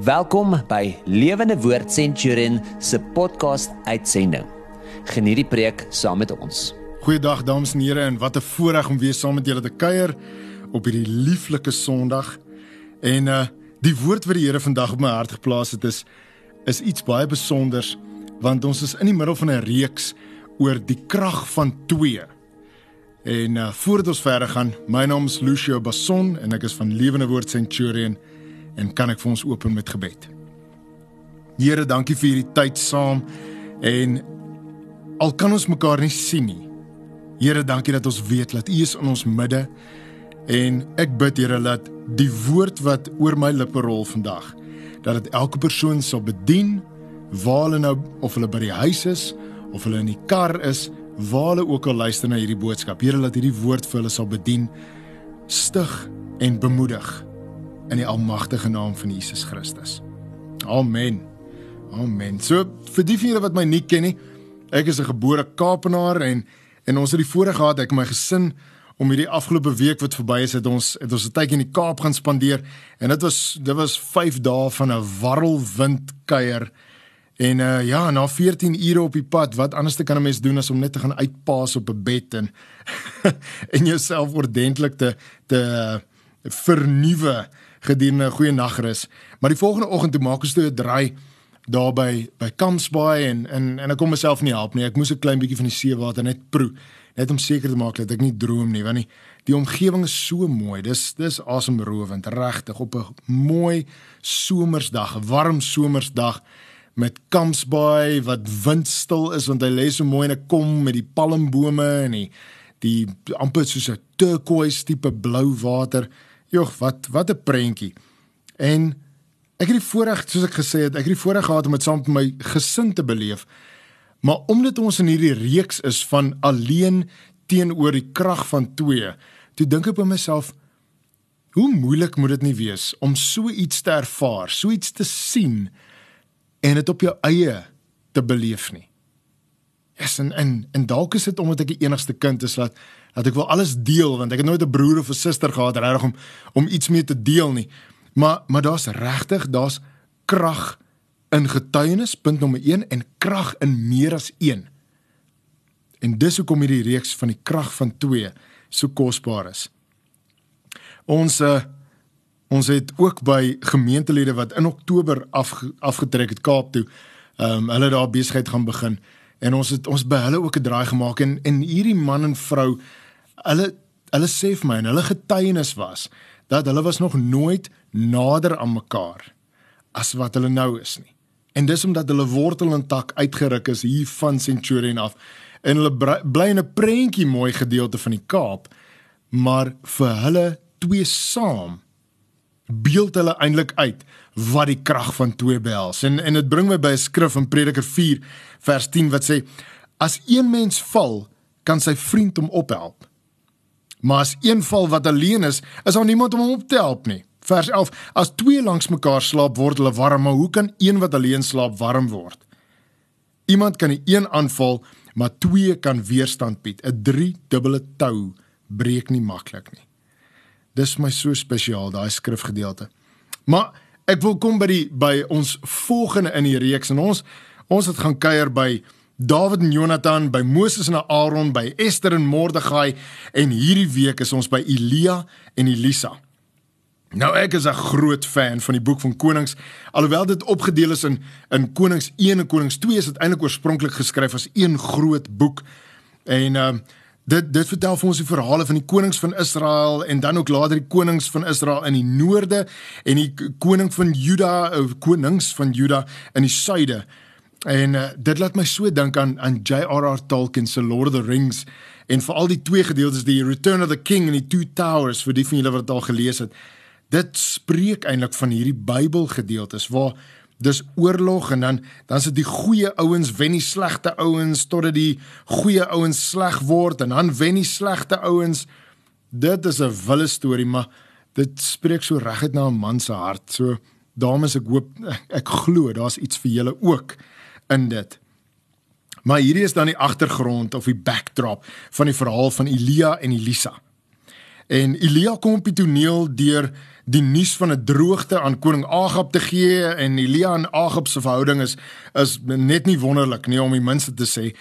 Welkom by Lewende Woord Centurion se podcast uitsending. Geniet die preek saam met ons. Goeiedag dames en here en wat 'n voorreg om weer saam met julle te kuier op hierdie lieflike Sondag. En uh die woord wat die Here vandag op my hart geplaas het is is iets baie spesiaals want ons is in die middel van 'n reeks oor die krag van 2. En uh voordat ons verder gaan, my naam is Lucio Bason en ek is van Lewende Woord Centurion en kan ek vir ons open met gebed. Here, dankie vir hierdie tyd saam en al kan ons mekaar nie sien nie. Here, dankie dat ons weet dat U is in ons midde en ek bid Here dat die woord wat oor my lippe rol vandag dat dit elke persoon sal bedien waar hulle nou of hulle by die huis is of hulle in die kar is waar hulle ook al luister na hierdie boodskap Here laat hierdie woord vir hulle sal bedien stig en bemoedig in die almagtige naam van Jesus Christus. Amen. Amen. So vir die julle wat my nie ken nie, ek is 'n gebore Kaapenaar en en ons het die voorreg gehad ek en my gesin om hierdie afgelope week wat verby is het ons het ons 'n tydjie in die Kaap gaan spandeer en dit was dit was 5 dae van 'n warrelwind kuier en uh, ja na 14 ure op die pad wat anders te kan 'n mens doen as om net te gaan uitpaas op 'n bed en en jouself ordentlik te te uh, vernuwe gedurende 'n goeie nagrus. Maar die volgende oggend toe maak ons toe 'n draai daar by by Kamsbaai en en en ek kon myself nie help nie. Ek moes 'n klein bietjie van die seewater net proe, net om seker te maak dat ek nie droom nie, want die die omgewing is so mooi. Dis dis asemrowend, regtig op 'n mooi somersdag, 'n warm somersdag met Kamsbaai wat windstil is want hy lê so mooi in 'n kom met die palmbome en die die amper soos 'n turquoise tipe blou water. Jogg, wat wat 'n prentjie. En ek het die voorreg, soos ek gesê het, ek het die voorreg gehad om dit saam met my gesin te beleef. Maar omdat ons in hierdie reeks is van alleen teenoor die krag van 2, toe dink ek by myself, hoe moeilik moet dit nie wees om so iets te ervaar, so iets te sien en dit op jou eie te beleef nie. Yes, en en en dalk is dit omdat ek die enigste kind is wat dat ek wil alles deel want ek het nooit 'n broer of 'n suster gehad regtig om om iets mee te deel nie. Maar maar daar's regtig, daar's krag in getuienis punt nommer 1 en krag in meer as 1. En dis hoekom hierdie reeks van die krag van 2 so kosbaar is. Ons uh, ons het ook by gemeentelede wat in Oktober af afgetrek het Kaap toe. Ehm um, hulle daar besigheid gaan begin en ons het ons by hulle ook 'n draai gemaak en en hierdie man en vrou hulle hulle sê vir my en hulle getuienis was dat hulle was nog nooit nader aan mekaar as wat hulle nou is nie. En dis omdat hulle wortel en tak uitgeruk is hier van Centurion af en hulle bly in 'n prentjie mooi gedeelte van die Kaap, maar vir hulle twee saam beeld hulle eintlik uit wat die krag van twee behels. En en dit bring my by 'n skrif in Prediker 4 vers 10 wat sê as een mens val, kan sy vriend hom ophelp. Maar as een val wat alleen is, is daar niemand om hom op te help nie. Vers 11: As twee langs mekaar slaap, word hulle warm, maar hoe kan een wat alleen slaap warm word? Iemand kan die een aanval, maar twee kan weerstand bied. 'n Drie-dubbele tou breek nie maklik nie. Dis my so spesiaal daai skrifgedeelte. Maar ek wil kom by die by ons volgende in die reeks en ons ons het gaan kuier by Dawid en Jonathan, by Moses en Aaron, by Ester en Mordegai en hierdie week is ons by Elia en Elisa. Nou ek is 'n groot fan van die boek van Konings. Alhoewel dit opgedeel is in in Konings 1 en Konings 2 is dit eintlik oorspronklik geskryf as een groot boek. En uh Dit dit vertel vir ons die verhale van die konings van Israel en dan ook later die konings van Israel in die noorde en die koning van Juda, eh, konings van Juda in die suide. En uh, dit laat my so dink aan aan J.R.R. Tolkien se Lord of the Rings en veral die twee gedeeltes die Return of the King en die Two Towers vir die van julle wat dit al gelees het. Dit spreek eintlik van hierdie Bybelgedeeltes waar dis oorlog en dan dan is dit die goeie ouens wen die slegte ouens totdat die goeie ouens sleg word en dan wen die slegte ouens. Dit is 'n wille storie, maar dit spreek so reguit na 'n man se hart. So dames, ek hoop ek glo daar's iets vir julle ook in dit. Maar hierdie is dan die agtergrond of die backdrop van die verhaal van Elia en Elisa. En Elia kom op die toneel deur die nuus van 'n droogte aan koning Agab te gee en Elia en Agab se verhouding is is net nie wonderlik nie om die minste te sê.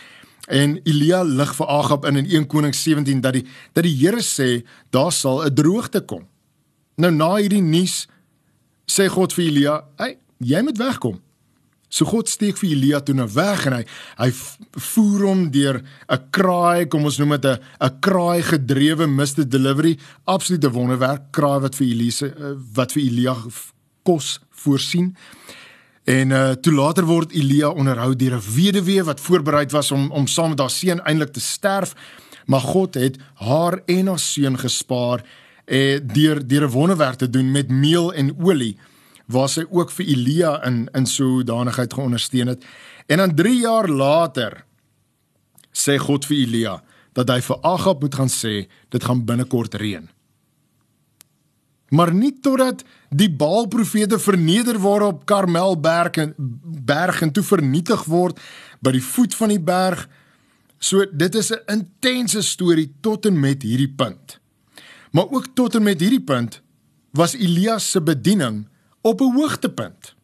En Elia lig vir Agab in in 1 Konings 17 dat die dat die Here sê daar sal 'n droogte kom. Nou na hierdie nuus sê God vir Elia, "Hey, jy moet wegkom." So God steek vir Elia toe na weg en hy hy voer hom deur 'n kraai, kom ons noem dit 'n 'n kraai gedrewe misted delivery, absolute wonderwerk, kraai wat vir Elise eh, wat vir Elia kos voorsien. En uh toe later word Elia onderhou deur 'n weduwee wat voorberei was om om saam met haar seun eintlik te sterf, maar God het haar en haar seun gespaar eh deur deur 'n wonderwerk te doen met meel en olie waar sy ook vir Elia in in sodanigheid geondersteun het. En dan 3 jaar later sê God vir Elia dat hy vir Agab moet gaan sê dit gaan binnekort reën. Maar nie totdat die Baal-profete verneder word op Karmelberg en berg en toe vernietig word by die voet van die berg. So dit is 'n intense storie tot en met hierdie punt. Maar ook tot en met hierdie punt was Elias se bediening op 'n hoogtepunt.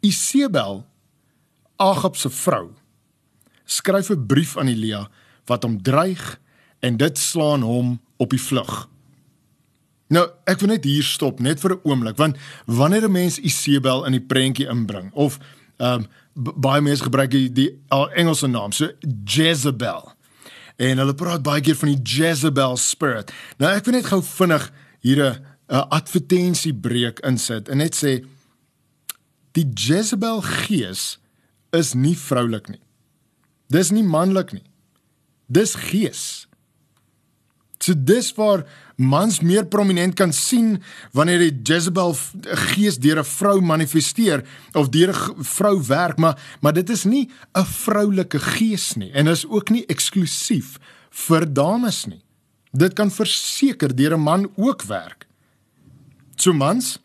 Isebel, Agab se vrou, skryf 'n brief aan Elia wat hom dreig en dit slaan hom op die vlug. Nou, ek wil net hier stop net vir 'n oomblik want wanneer 'n mens Isebel in die prentjie inbring of ehm um, baie mense gebruik die, die Engelse naam, so Jezebel. En hulle praat baie keer van die Jezebel spirit. Nou ek wil net gou vinnig hier 'n 'n advertensiebreek insit en net sê die Jezebel gees is nie vroulik nie. Dis nie manlik nie. Dis gees. So dis waar mans meer prominent kan sien wanneer die Jezebel gees deur 'n vrou manifesteer of deur 'n vrou werk, maar maar dit is nie 'n vroulike gees nie en is ook nie eksklusief vir dames nie. Dit kan verseker deur 'n man ook werk. So mans,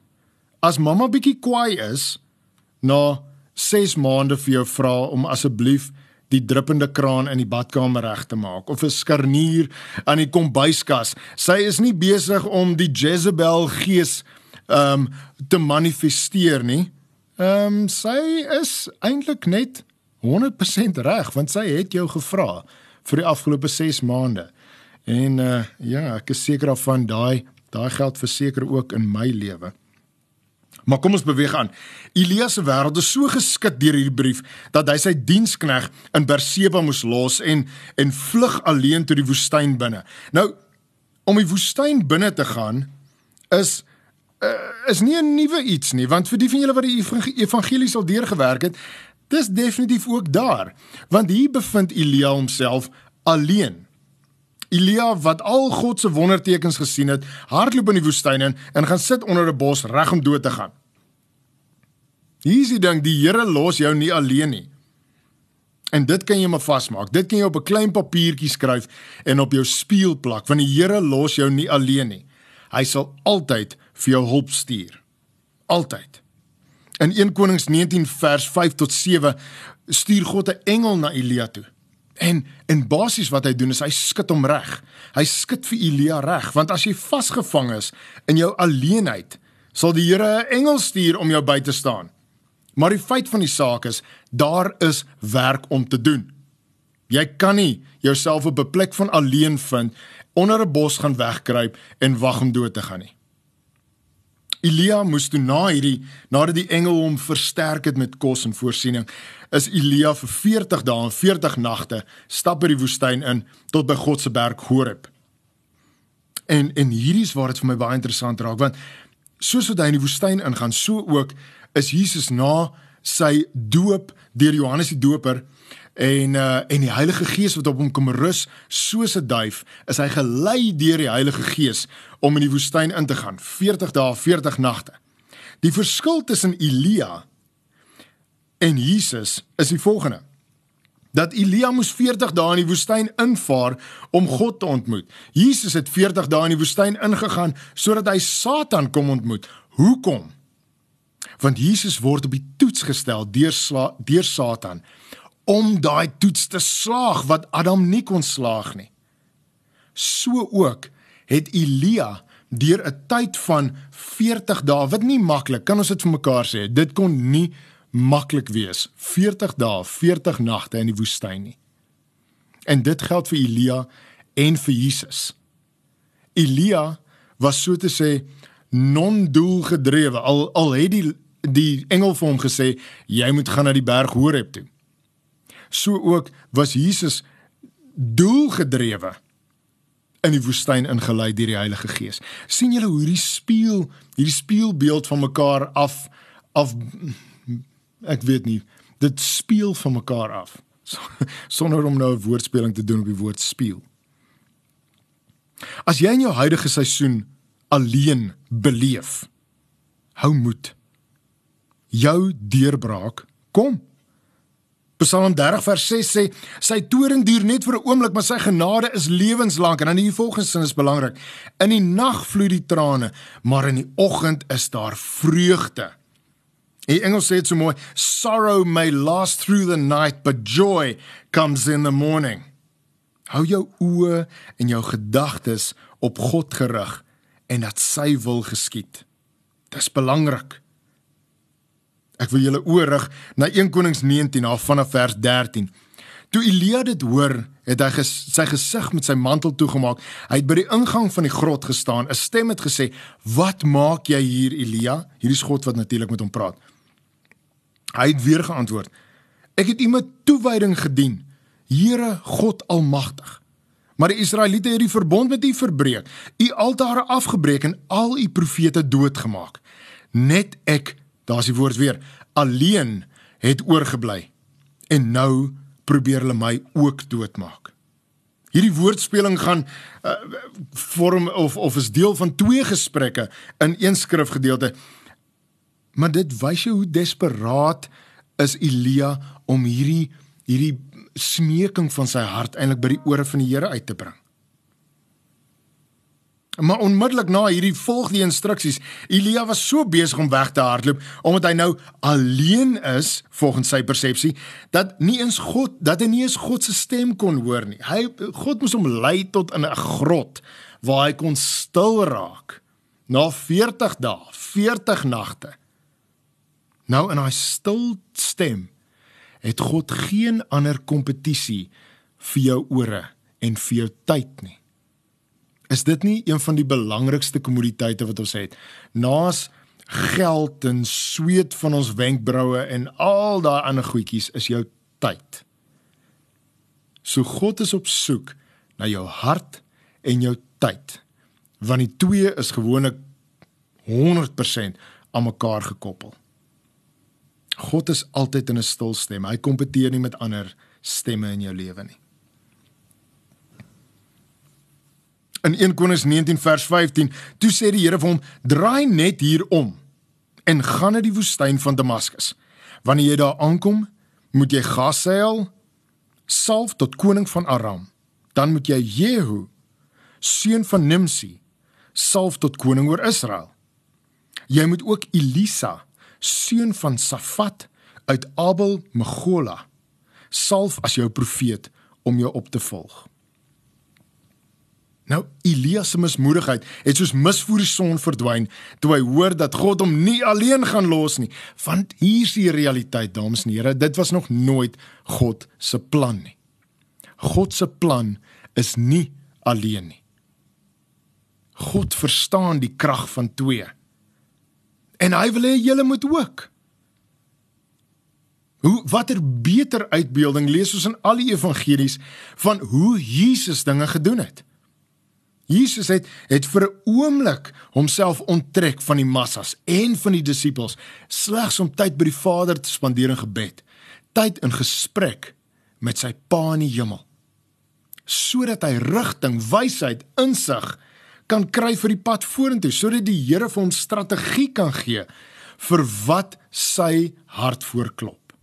as mamma bietjie kwaai is na 6 maande vir jou vra om asseblief die druppende kraan in die badkamer reg te maak of 'n skarnier aan die kombuiskas. Sy is nie besig om die Jezebel gees um te manifesteer nie. Um sy is eintlik net 100% reg want sy het jou gevra vir die afgelope 6 maande. En uh ja, ek is seker of van daai Daai geld verseker ook in my lewe. Maar kom ons beweeg aan. Elias se wêreld is so geskit deur hierdie brief dat hy sy dienskneg in Berseba moes los en en vlug alleen tot die woestyn binne. Nou om die woestyn binne te gaan is uh, is nie 'n nuwe iets nie, want vir die van julle wat die evangelie sal deurgewerk het, dis definitief ook daar. Want hier bevind Elia homself alleen. Elia wat al God se wondertekens gesien het, hardloop in die woestyn in en gaan sit onder 'n bos reg om dood te gaan. Hier is die ding, die Here los jou nie alleen nie. En dit kan jy maar vasmaak. Dit kan jy op 'n klein papiertjie skryf en op jou spieël plak, want die Here los jou nie alleen nie. Hy sal altyd vir jou hulp stuur. Altyd. In 1 Konings 19 vers 5 tot 7 stuur God 'n engel na Elia toe. En en basies wat hy doen is hy skud hom reg. Hy skud vir Elia reg, want as jy vasgevang is in jou alleenheid, sal die Here 'n engel stuur om jou by te staan. Maar die feit van die saak is, daar is werk om te doen. Jy kan nie jouself op 'n plek van alleen vind onder 'n bos gaan wegkruip en wag om dood te gaan nie. Elia moes toe na hierdie nadat die engel hom versterk het met kos en voorsiening, is Elia vir 40 dae en 40 nagte stap by die woestyn in tot by God se berg Horeb. En en hierdie is waar dit vir my baie interessant raak want soos wat hy in die woestyn ingaan, so ook is Jesus na sy doop deur Johannes die Doper en uh, en die Heilige Gees wat op hom kom rus soos 'n duif, is hy gelei deur die Heilige Gees om in die woestyn in te gaan, 40 dae, 40 nagte. Die verskil tussen Elia en Jesus is die volgende. Dat Elia moes 40 dae in die woestyn invaar om God te ontmoet. Jesus het 40 dae in die woestyn ingegaan sodat hy Satan kom ontmoet. Hoekom? Want Jesus word op die toets gestel deur deur Satan om daai toets te slaag wat Adam nie kon slaag nie. So ook het Elia deur 'n tyd van 40 dae wat nie maklik kan ons dit vir mekaar sê dit kon nie maklik wees 40 dae 40 nagte in die woestyn nie en dit geld vir Elia en vir Jesus Elia was so te sê non-doel gedrewe al al het die die engel vir hom gesê jy moet gaan na die berg Horeb toe so ook was Jesus doelgedrewe in die woestyn ingelei deur die Heilige Gees. sien julle hoe hierdie spieël, hierdie spieelbeeld van mekaar af af ek weet nie, dit speel van mekaar af sonder om nou 'n woordspeling te doen op die woord speel. As jy in jou huidige seisoen alleen beleef, hou moed. Jou deurbraak kom. Psalm 30 vers 6 sê sy toorn duur net vir 'n oomblik maar sy genade is lewenslank en dan die volgende sin is belangrik. In die nag vloei die trane, maar in die oggend is daar vreugde. Die Engels sê dit so mooi, sorrow may last through the night but joy comes in the morning. Hou jou oë en jou gedagtes op God gerig en dat sy wil geskied. Dis belangrik. Ek wil julle oorig na 1 Konings 19 af vanaf vers 13. Toe Elia dit hoor, het hy ges, sy gesig met sy mantel toegemaak. Hy het by die ingang van die grot gestaan. 'n Stem het gesê: "Wat maak jy hier, Elia?" Hierdie is God wat natuurlik met hom praat. Hy het weer geantwoord: "Ek het u met toewyding gedien, Here God Almagtig. Maar die Israeliete het die verbond met u verbreek, u altare afgebreek en al u profete doodgemaak. Net ek daar's die woord weer, alleen het oorgebly. En nou probeer hulle my ook doodmaak. Hierdie woordspeling gaan uh, vorm of of is deel van twee gesprekke in een skrifgedeelte. Maar dit wys jou hoe desperaat is Elia om hierdie hierdie smeeking van sy hart eintlik by die ore van die Here uit te bring. Maar onmiddellik na hierdie volg die instruksies. Elia was so besig om weg te hardloop omdat hy nou alleen is volgens sy persepsie dat nie eens God dat hy nie eens God se stem kon hoor nie. Hy God moes hom lei tot in 'n grot waar hy kon stil raak na 40 dae, 40 nagte. Nou in daai stil stem het God geen ander kompetisie vir jou ore en vir jou tyd nie. Is dit nie een van die belangrikste kommoditeite wat ons het? Naas geld en sweet van ons wenkbroue en al daai ander goedjies is jou tyd. So God is op soek na jou hart en jou tyd. Want die twee is gewoonlik 100% aan mekaar gekoppel. God is altyd in 'n stil stem. Hy kompeteer nie met ander stemme in jou lewe nie. In 1 Konings 19 vers 15, toe sê die Here vir hom: "Draai net hier om en gaan na die woestyn van Damaskus. Wanneer jy daar aankom, moet jy Gasael salf tot koning van Aram. Dan moet jy Jehu, seun van Nimsi, salf tot koning oor Israel. Jy moet ook Elisa, seun van Safat uit Abel Megola, salf as jou profeet om jou op te volg." Nou Elia se mismoedigheid het soos mis voor die son verdwyn toe hy hoor dat God hom nie alleen gaan los nie. Want hier's die realiteit, dames en here, dit was nog nooit God se plan nie. God se plan is nie alleen nie. God verstaan die krag van twee. En hy wil hê julle moet ook. Hoe watter beter uitbeelding lees ons in al die evangelies van hoe Jesus dinge gedoen het? Jesus het het vir 'n oomblik homself onttrek van die massas en van die disippels slegs om tyd by die Vader te spandeer in gebed, tyd in gesprek met sy Pa in die hemel, sodat hy rigting, wysheid, insig kan kry vir die pad vorentoe, sodat die Here vir hom strategie kan gee vir wat sy hart voorklop.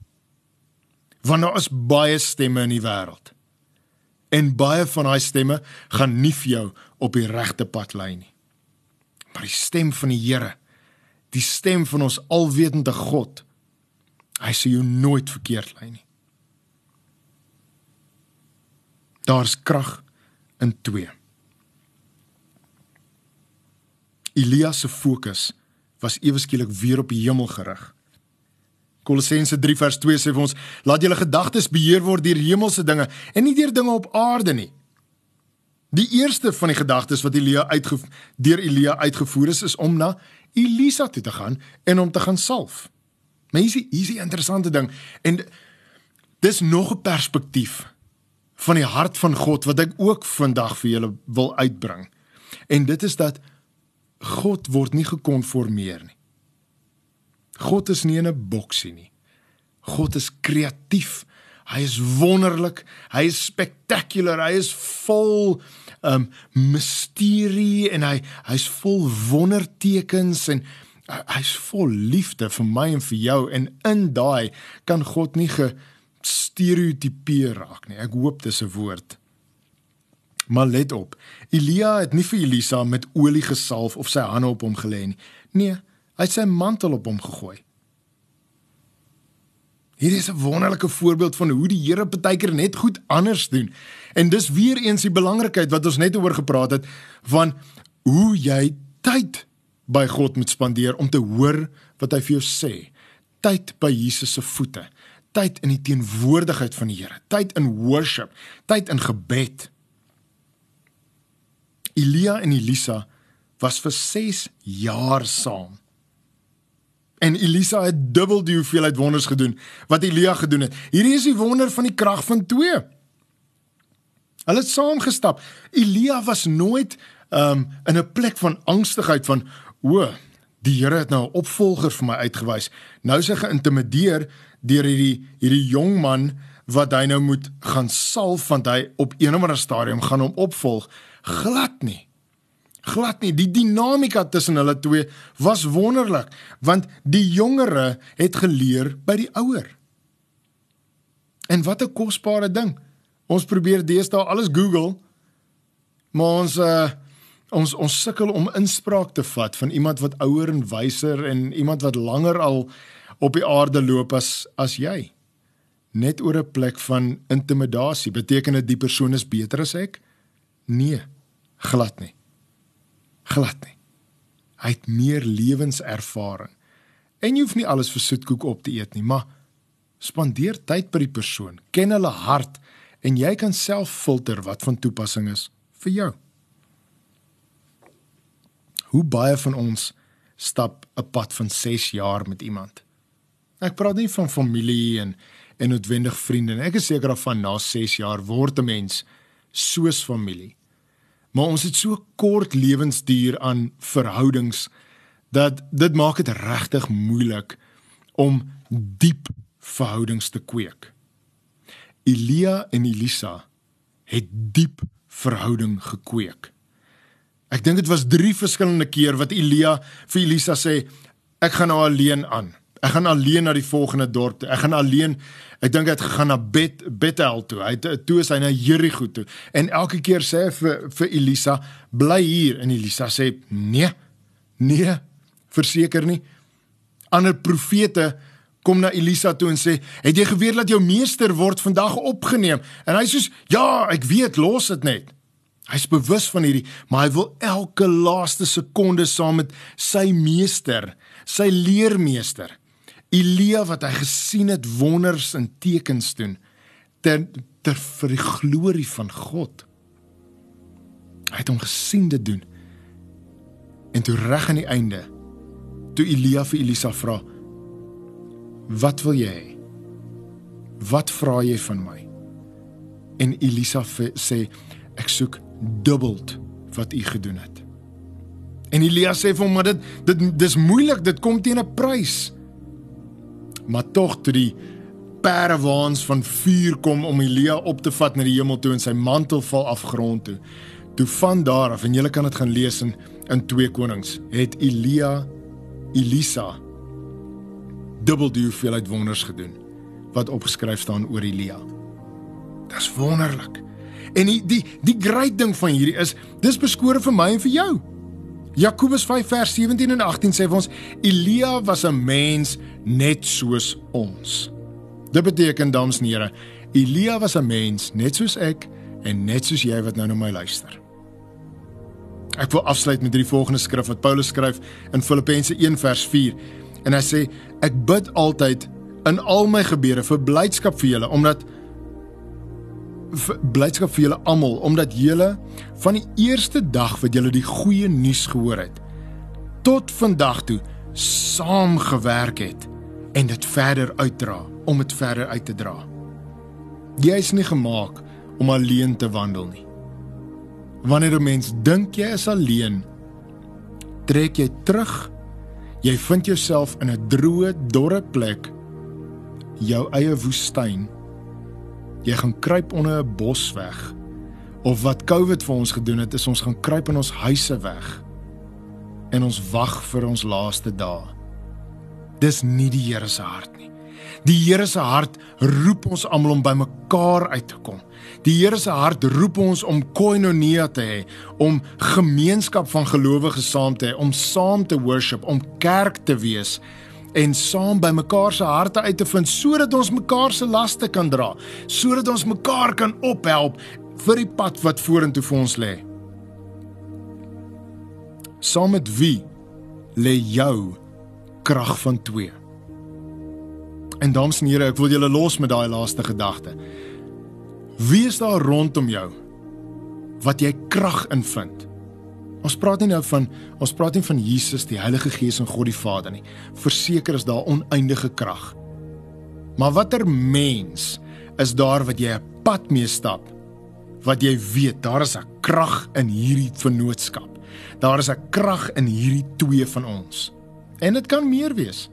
Want daar is baie stemme in die wêreld. En baie van daai stemme gaan nie vir jou op die regte pad lei nie. Maar die stem van die Here, die stem van ons alwetende God, hy sê jou nooit verkeerd lei nie. Daar's krag in twee. Elia se fokus was ewe skielik weer op die hemel gerig. Kolossense 3 vers 2 sê vir ons: "Laat julle gedagtes beheer word deur hemelse dinge en nie deur dinge op aarde nie." Die eerste van die gedagtes wat Elia uitge deur Elia uitgevoer is, is om na Elisa toe te gaan en om te gaan salf. Maar hier is hier 'n interessante ding en dis nog 'n perspektief van die hart van God wat ek ook vandag vir julle wil uitbring. En dit is dat God word nie gekonformeer nie. God is nie in 'n boksie nie. God is kreatief. Hy is wonderlik. Hy is spectacular. Hy is vol um misterie en hy hy's vol wondertekens en hy's vol liefde vir my en vir jou en in daai kan God nie gestereotipeer raak nie. Ek hoop dis 'n woord. Maar let op. Elia het nie vir Elisa met olie gesalf of sy hande op hom gelê nie. Nee, Hy het sy mantel op hom gegooi. Hier is 'n wonderlike voorbeeld van hoe die Here partykeer net goed anders doen. En dis weer eens die belangrikheid wat ons net oor gepraat het van hoe jy tyd by God moet spandeer om te hoor wat hy vir jou sê. Tyd by Jesus se voete. Tyd in die teenwoordigheid van die Here. Tyd in worship. Tyd in gebed. Elia en Elisa was vir 6 jaar saam. En Elisa het dubbel die hoeveelheid wonders gedoen wat Elia gedoen het. Hierdie is die wonder van die krag van twee. Hulle het saamgestap. Elia was nooit um in 'n plek van angstigheid van o, die Here het nou 'n opvolger vir my uitgewys. Nou is hy geïntimideer deur hierdie hierdie jong man wat hy nou moet gaan salf want hy op een of ander stadium gaan hom opvolg. Glad nie glad nie. Die dinamika tussen hulle twee was wonderlik, want die jongere het geleer by die ouer. En wat 'n kosbare ding. Ons probeer deesdae alles Google, maar ons uh ons ons sukkel om inspraak te vat van iemand wat ouer en wyser en iemand wat langer al op die aarde loop as as jy. Net oor 'n plek van intimidasie beteken dit die persoon is beter as ek? Nee, glad nie glad nie. Hy het meer lewenservaring. En jy hoef nie alles vir soetkoek op te eet nie, maar spandeer tyd by die persoon, ken hulle hart en jy kan self filter wat van toepassing is vir jou. Hoe baie van ons stap 'n pad van 6 jaar met iemand? Ek praat nie van familie en en noodwendig vriende. Ek is seker of van na 6 jaar word 'n mens soos familie. Maar ons het so kort lewensduur aan verhoudings dat dit maak dit regtig moeilik om diep verhoudings te kweek. Elia en Elisa het diep verhouding gekweek. Ek dink dit was 3 verskillende keer wat Elia vir Elisa sê ek gaan nou alleen aan. Ek gaan alleen na die volgende dorp toe. Ek gaan alleen. Ek dink hy het gegaan na Bet Bethel toe. Hy het toe is hy na Jerigo toe. En elke keer sê hy vir vir Elisa, bly hier en Elisa sê, "Nee. Nee, verseker nie." Ander profete kom na Elisa toe en sê, "Het jy geweet dat jou meester word vandag opgeneem?" En hy sê, "Ja, ek weet, los dit net." Hy's bewus van hierdie, maar hy wil elke laaste sekonde saam met sy meester, sy leermeester Elia wat hy gesien het wonders en tekens doen ter ter vir die glorie van God. Hy het hom gesien dit doen. En toe reg aan die einde toe Elia vir Elisa vra: "Wat wil jy? Wat vra jy van my?" En Elisa sê: "Ek soek dubbeld wat u gedoen het." En Elia sê vir hom: "Maar dit dit dis moeilik, dit kom teen 'n prys." Maar tog toe die perwaans van vuur kom om Elia op te vat na die hemel toe en sy mantel val af grond toe. Toe van daar af en jy kan dit gaan lees in in 2 Konings, het Elia Elisa dubbel die hoeveelheid wonders gedoen wat opgeskryf staan oor Elia. Dis wonderlik. En die die die groot ding van hierdie is dis beskore vir my en vir jou. Jakobus 5 vers 17 en 18 sê vir ons Elia was 'n mens net soos ons. Dit beteken dames en here, Elia was 'n mens net soos ek en net soos jy wat nou na my luister. Ek wil afsluit met hierdie volgende skrif wat Paulus skryf in Filippense 1 vers 4. En hy sê ek bid altyd in al my gebede vir blydskap vir julle omdat blydskap vir julle almal omdat julle van die eerste dag wat julle die goeie nuus gehoor het tot vandag toe saamgewerk het en dit verder uitdra om dit verder uit te dra. Jy is nie gemaak om alleen te wandel nie. Wanneer 'n mens dink jy is alleen, trek jy terug. Jy vind jouself in 'n droë, dorre plek, jou eie woestyn. Jy gaan kruip onder 'n bos weg. Of wat COVID vir ons gedoen het, is ons gaan kruip in ons huise weg. En ons wag vir ons laaste dae. Dis nie die Here se hart nie. Die Here se hart roep ons almal om bymekaar uit te kom. Die Here se hart roep ons om koinonia te hê, om gemeenskap van gelowiges saam te hê, om saam te worship, om kerk te wees en saam by mekaar se harte uit te vind sodat ons mekaar se laste kan dra, sodat ons mekaar kan ophelp vir die pad wat vorentoe vir ons lê. Saam met wie lê jou krag van 2? En dames en here, ek wil julle los met daai laaste gedagte. Wie is daar rondom jou wat jy krag in vind? Ons praat nie nou van ons praat nie van Jesus, die Heilige Gees en God die Vader nie. Verseker is daar oneindige krag. Maar watter mens is daar wat jy 'n pad mee stap? Wat jy weet, daar is 'n krag in hierdie vennootskap. Daar is 'n krag in hierdie twee van ons. En dit kan meer wees.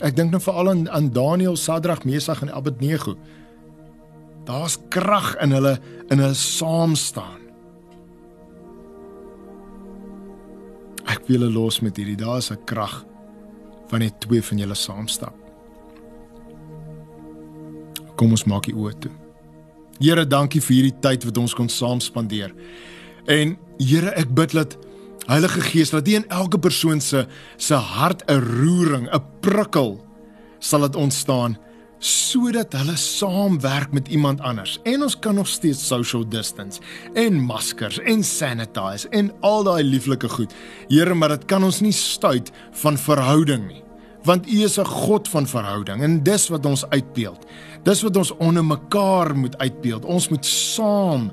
Ek dink nou veral aan aan Daniel, Sadrag, Mesach en Abednego. Daar's krag in hulle in hulle saam staan. Hulle los met hierdie. Daar's 'n krag van net twee van julle saam stap. Kom ons maak die oë toe. Here, dankie vir hierdie tyd wat ons kon saam spandeer. En Here, ek bid dat Heilige Gees laat in elke persoon se se hart 'n roering, 'n prikkel sal dit ontstaan sodat hulle saamwerk met iemand anders. En ons kan nog steeds social distance en maskers en sanitize en al daai lieflike goed. Here, maar dit kan ons nie stuit van verhouding nie. Want U is 'n God van verhouding en dis wat ons uitbeeld. Dis wat ons onder mekaar moet uitbeeld. Ons moet saam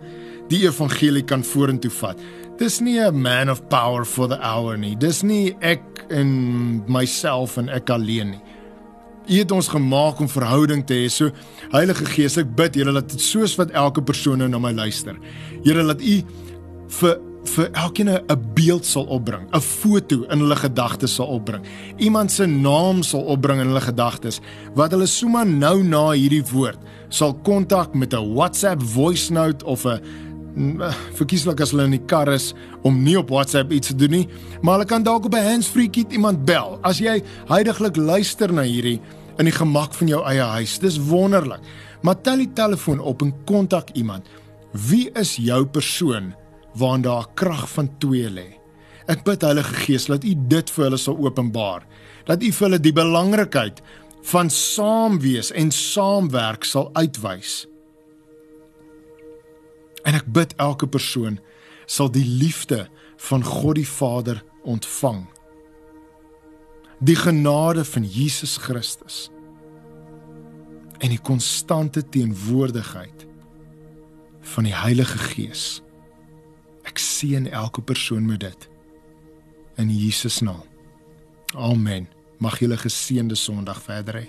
die evangelie kan vorentoe vat. Dis nie 'n man of power for the hour nie. Dis nie ek en myself en ek alleen nie. U het ons gemaak om verhouding te hê. So Heilige Gees, ek bid Here dat dit soos wat elke persoon nou na my luister. Here laat U vir vir elkeen 'n beeld sal opbring, 'n foto in hulle gedagtes sal opbring. Iemand se naam sal opbring in hulle gedagtes wat hulle sommer nou na hierdie woord sal kontak met 'n WhatsApp voice note of 'n verkieslik as hulle in die kar is om nie op WhatsApp iets te doen nie, maar hulle kan dalk op 'n handsfree kit iemand bel. As jy heidaglik luister na hierdie in die gemak van jou eie huis, dis wonderlik. Maar tel die telefoon op en kontak iemand. Wie is jou persoon waarna daar krag van twee lê? Ek bid Heilige Gees dat U dit vir hulle sal openbaar. Dat U vir hulle die belangrikheid van saam wees en saamwerk sal uitwys. En ek bid elke persoon sal die liefde van God die Vader ontvang. Die genade van Jesus Christus en die konstante teenwoordigheid van die Heilige Gees. Ek seën elke persoon met dit in Jesus naam. Amen. Mag julle geseënde Sondag verder hê.